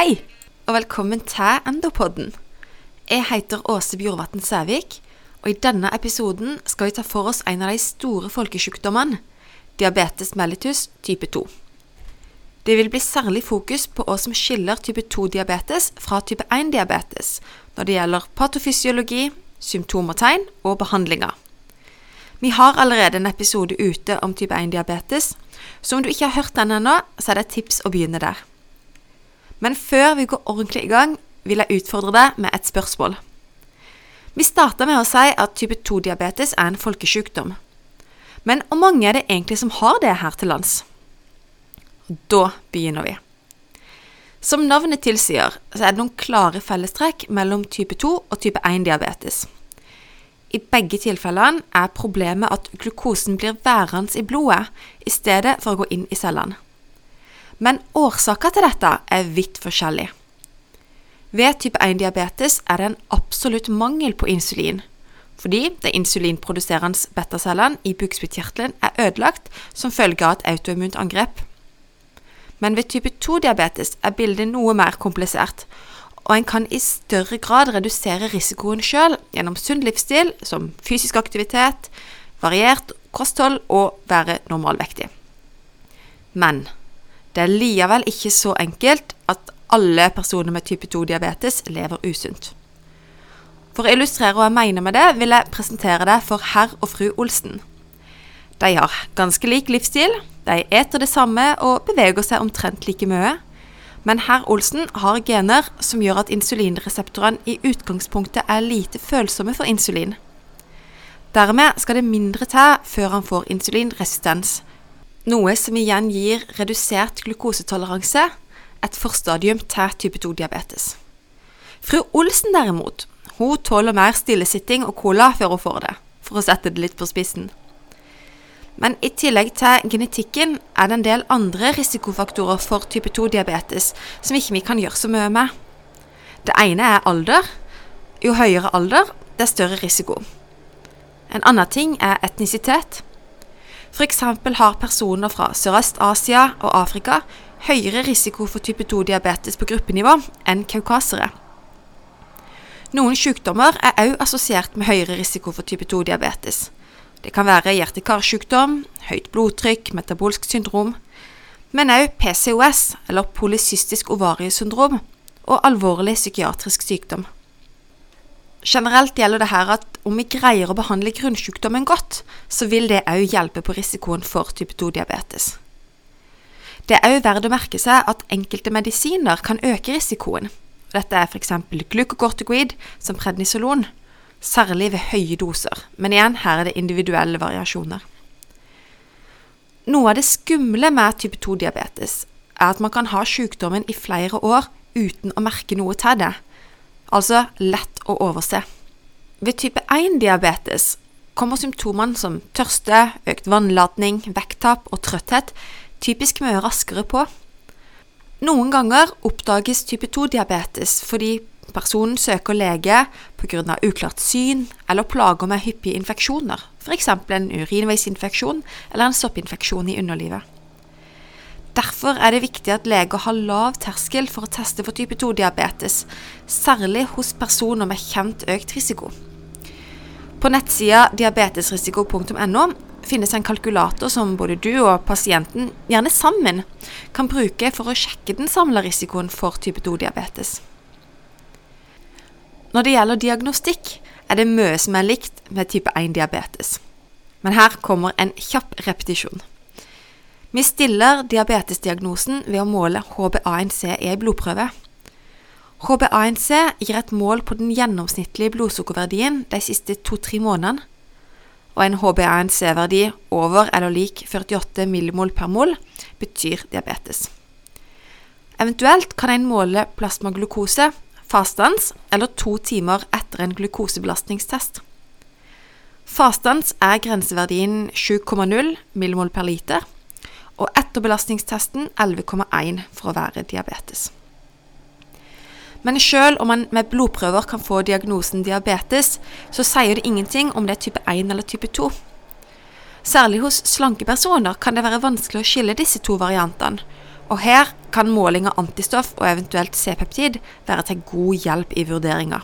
Hei, og velkommen til Endopodden. Jeg heter Åse Bjorvatn Sævik, og i denne episoden skal vi ta for oss en av de store folkesykdommene, diabetes mellitus type 2. Det vil bli særlig fokus på hva som skiller type 2-diabetes fra type 1-diabetes når det gjelder patofysiologi, symptom og tegn og behandlinger. Vi har allerede en episode ute om type 1-diabetes, så om du ikke har hørt den ennå, så er det et tips å begynne der. Men før vi går ordentlig i gang, vil jeg utfordre deg med et spørsmål. Vi starta med å si at type 2-diabetes er en folkesykdom. Men hvor mange er det egentlig som har det her til lands? Da begynner vi. Som navnet tilsier, så er det noen klare fellestrekk mellom type 2 og type 1-diabetes. I begge tilfellene er problemet at glukosen blir værende i blodet i stedet for å gå inn i cellene. Men årsaker til dette er vidt forskjellig. Ved type 1-diabetes er det en absolutt mangel på insulin, fordi de insulinproduserende betacellene i bukspyttkjertelen er ødelagt som følge av et autoimmunt angrep. Men ved type 2-diabetes er bildet noe mer komplisert, og en kan i større grad redusere risikoen sjøl gjennom sunn livsstil, som fysisk aktivitet, variert kosthold og være normalvektig. Men det er likevel ikke så enkelt at alle personer med type 2-diabetes lever usunt. For å illustrere hva jeg mener med det, vil jeg presentere det for herr og fru Olsen. De har ganske lik livsstil, de eter det samme og beveger seg omtrent like mye. Men herr Olsen har gener som gjør at insulinreseptorene i utgangspunktet er lite følsomme for insulin. Dermed skal det mindre til før han får insulinresistens, noe som igjen gir redusert glukosetoleranse, et forstadium til type 2-diabetes. Fru Olsen derimot, hun tåler mer stillesitting og cola før hun får det, for å sette det litt på spissen. Men i tillegg til genetikken er det en del andre risikofaktorer for type 2-diabetes som ikke vi kan gjøre så mye med. Det ene er alder. Jo høyere alder, det er større risiko. En annen ting er etnisitet. F.eks. har personer fra Sørøst-Asia og Afrika høyere risiko for type 2-diabetes på gruppenivå enn kaukasere. Noen sykdommer er også assosiert med høyere risiko for type 2-diabetes. Det kan være hjerte-karsykdom, høyt blodtrykk, metabolsk syndrom, men også PCOS, eller polycystisk ovariesyndrom, og alvorlig psykiatrisk sykdom. Generelt gjelder det her at om vi greier å behandle grunnsykdommen godt, så vil det òg hjelpe på risikoen for type 2-diabetes. Det er òg verdt å merke seg at enkelte medisiner kan øke risikoen. Dette er f.eks. glukokortikoid, som prednisolon, særlig ved høye doser, men igjen, her er det individuelle variasjoner. Noe av det skumle med type 2-diabetes er at man kan ha sykdommen i flere år uten å merke noe til det, altså lett å overse. Ved type 1-diabetes kommer symptomene som tørste, økt vannladning, vekttap og trøtthet typisk mye raskere på. Noen ganger oppdages type 2-diabetes fordi personen søker lege pga. uklart syn eller plager med hyppige infeksjoner, f.eks. en urinveisinfeksjon eller en soppinfeksjon i underlivet. Derfor er det viktig at leger har lav terskel for å teste for type 2-diabetes, særlig hos personer med kjent økt risiko. På nettsida diabetesrisiko.no finnes en kalkulator som både du og pasienten, gjerne sammen, kan bruke for å sjekke den samla risikoen for type 2-diabetes. Når det gjelder diagnostikk, er det mye som er likt med type 1-diabetes. Men her kommer en kjapp repetisjon. Vi stiller diabetesdiagnosen ved å måle HbA1c i ei blodprøve. HbA1c gir et mål på den gjennomsnittlige blodsukkerverdien de siste to-tre månedene, og en HbA1c-verdi over eller lik 48 millimol per mol betyr diabetes. Eventuelt kan en måle plasmaglukose fastans eller to timer etter en glukosebelastningstest. Fastans er grenseverdien 7,0 millimol per liter, og etter belastningstesten 11,1 for å være diabetes. Men selv om man med blodprøver kan få diagnosen diabetes, så sier det ingenting om det er type 1 eller type 2. Særlig hos slanke personer kan det være vanskelig å skille disse to variantene, Og her kan måling av antistoff og eventuelt C-peptid være til god hjelp i vurderinga.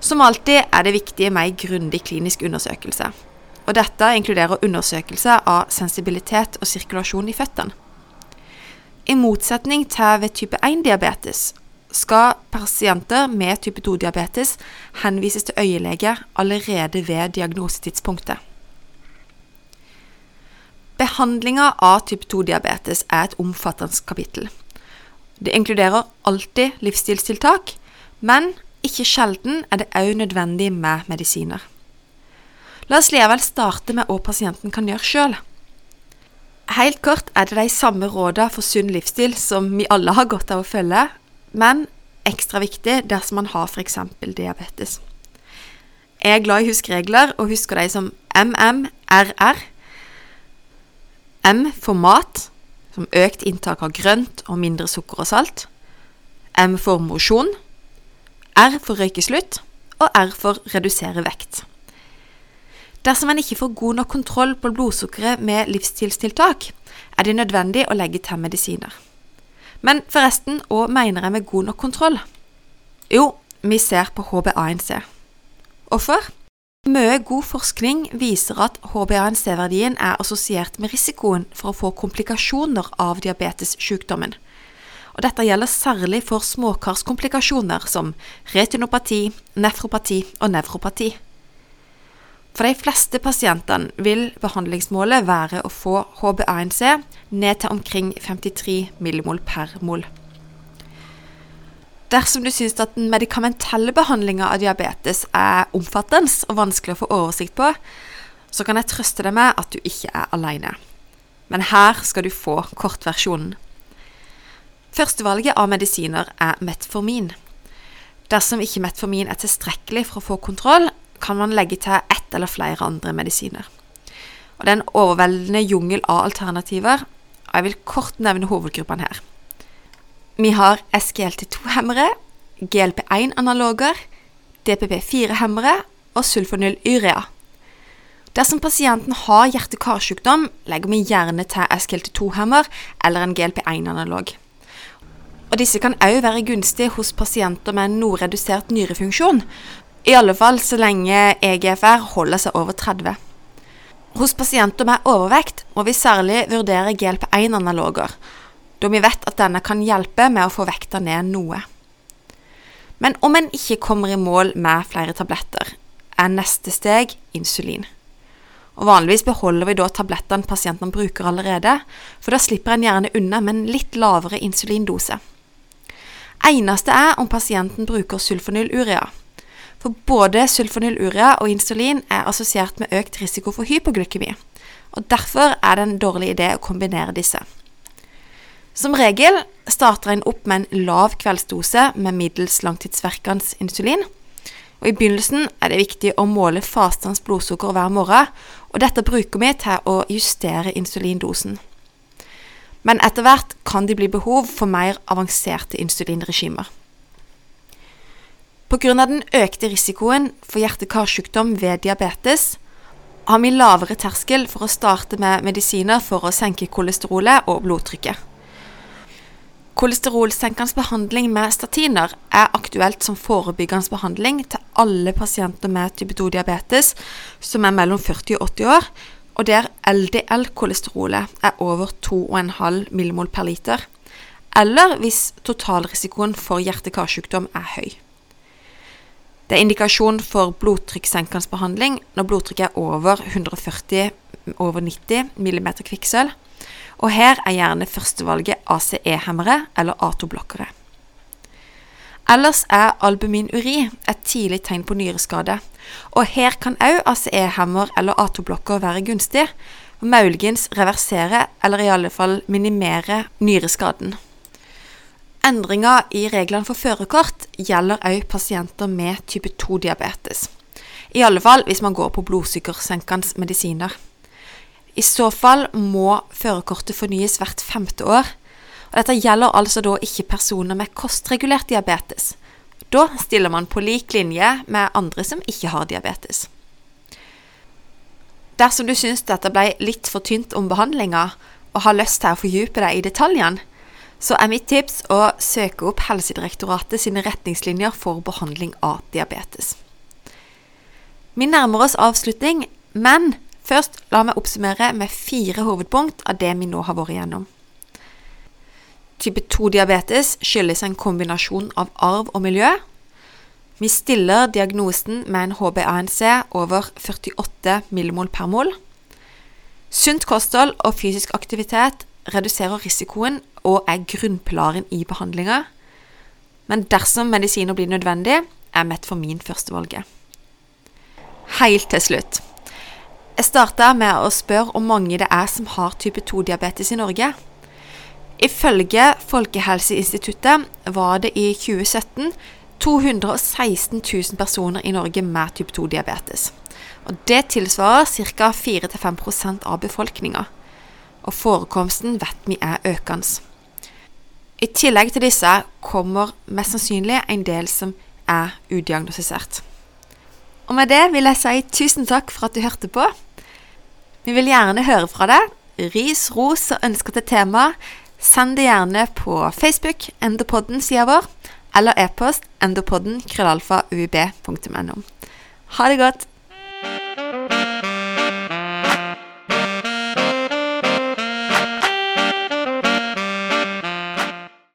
Som alltid er det viktig med ei grundig klinisk undersøkelse. Og dette inkluderer undersøkelse av sensibilitet og sirkulasjon i føttene. I motsetning til ved type 1-diabetes skal pasienter med type 2-diabetes henvises til øyelege allerede ved diagnosetidspunktet. Behandlinga av type 2-diabetes er et omfattende kapittel. Det inkluderer alltid livsstilstiltak, men ikke sjelden er det òg nødvendig med medisiner. La oss likevel starte med hva pasienten kan gjøre sjøl. Helt kort er det de samme rådene for sunn livsstil som vi alle har godt av å følge, men ekstra viktig dersom man har f.eks. diabetes. Jeg er glad i huskregler og husker de som MMRR. M for mat, som økt inntak av grønt og mindre sukker og salt. M for mosjon. R for røykeslutt. Og R for redusere vekt. Dersom en ikke får god nok kontroll på blodsukkeret med livsstilstiltak, er det nødvendig å legge til medisiner. Men forresten, hva mener jeg med god nok kontroll? Jo, vi ser på HbA1c. Hvorfor? Mye god forskning viser at HbA1c-verdien er assosiert med risikoen for å få komplikasjoner av diabetessykdommen. Og dette gjelder særlig for småkarskomplikasjoner som retinopati, nefropati og nevropati. For de fleste pasientene vil behandlingsmålet være å få HbA1c ned til omkring 53 millimol per mol. Dersom du syns at den medikamentelle behandlinga av diabetes er omfattende og vanskelig å få oversikt på, så kan jeg trøste deg med at du ikke er alene. Men her skal du få kortversjonen. Førstevalget av medisiner er metformin. Dersom ikke metformin er tilstrekkelig for å få kontroll, kan man legge til ett eller flere andre medisiner. Og Det er en overveldende jungel av alternativer, og jeg vil kort nevne hovedgruppene her. Vi har SGLT2-hemmere, GLP1-analoger, DPP4-hemmere og sulfonylurea. Dersom pasienten har hjerte-karsykdom, legger vi gjerne til SGLT2-hemmer eller en GLP1-analog. Og Disse kan òg være gunstige hos pasienter med noe redusert nyrefunksjon, i alle fall så lenge EGFR holder seg over 30. Hos pasienter med overvekt må vi særlig vurdere GLP1-analoger, da vi vet at denne kan hjelpe med å få vekta ned noe. Men om en ikke kommer i mål med flere tabletter, er neste steg insulin. Og Vanligvis beholder vi da tablettene pasientene bruker allerede, for da slipper en gjerne unna med en litt lavere insulindose. Eneste er om pasienten bruker sulfonylurea. For både sulfonylurea og insulin er assosiert med økt risiko for hypoglykemi, og derfor er det en dårlig idé å kombinere disse. Som regel starter en opp med en lav kveldsdose med middels langtidsverkende insulin. Og I begynnelsen er det viktig å måle fastens blodsukker hver morgen, og dette bruker vi til å justere insulindosen. Men etter hvert kan det bli behov for mer avanserte insulinregimer. Pga. den økte risikoen for hjerte-karsykdom ved diabetes har vi lavere terskel for å starte med medisiner for å senke kolesterolet og blodtrykket. Kolesterolsenkende behandling med statiner er aktuelt som forebyggende behandling til alle pasienter med type 2-diabetes som er mellom 40 og 80 år, og der LDL-kolesterolet er over 2,5 millimol per liter, eller hvis totalrisikoen for hjerte-karsykdom er høy. Det er indikasjon for blodtrykkssenkende behandling når blodtrykket er over 140 over 90 mm kvikksølv. Og her er gjerne førstevalget ACE-hemmere eller A2-blokkere. Ellers er albuminuri et tidlig tegn på nyreskade, og her kan òg ACE-hemmer eller A2-blokker være gunstig, og muligens reversere eller i alle fall minimere nyreskaden. Endringer i reglene for førerkort gjelder også pasienter med type 2-diabetes. I alle fall hvis man går på blodsukkersenkende medisiner. I så fall må førerkortet fornyes hvert femte år. Og dette gjelder altså da ikke personer med kostregulert diabetes. Da stiller man på lik linje med andre som ikke har diabetes. Dersom du syns dette ble litt for tynt om behandlinga, og har lyst til å fordype deg i detaljene, så er mitt tips å søke opp Helsedirektoratet sine retningslinjer for behandling av diabetes. Vi nærmer oss avslutning, men først la meg oppsummere med fire hovedpunkt av det vi nå har vært igjennom. Type 2-diabetes skyldes en kombinasjon av arv og miljø. Vi stiller diagnosen med en HbA1c over 48 millimol per mol. Sunt kosthold og fysisk aktivitet reduserer risikoen og er grunnpilaren i behandlinga. Men dersom medisiner blir nødvendig, er metformin førstevalget. Helt til slutt. Jeg starta med å spørre om mange det er som har type 2-diabetes i Norge. Ifølge Folkehelseinstituttet var det i 2017 216 000 personer i Norge med type 2-diabetes. Og Det tilsvarer ca. 4-5% av befolkninga. Og forekomsten vet vi er økende. I tillegg til disse kommer mest sannsynlig en del som er udiagnostisert. Og med det vil jeg si tusen takk for at du hørte på. Vi vil gjerne høre fra deg. Ris, ros og ønsker til tema. Send det gjerne på Facebook, Endopodden-sida vår, eller e-post endopodden krøllalfa uib.no. Ha det godt!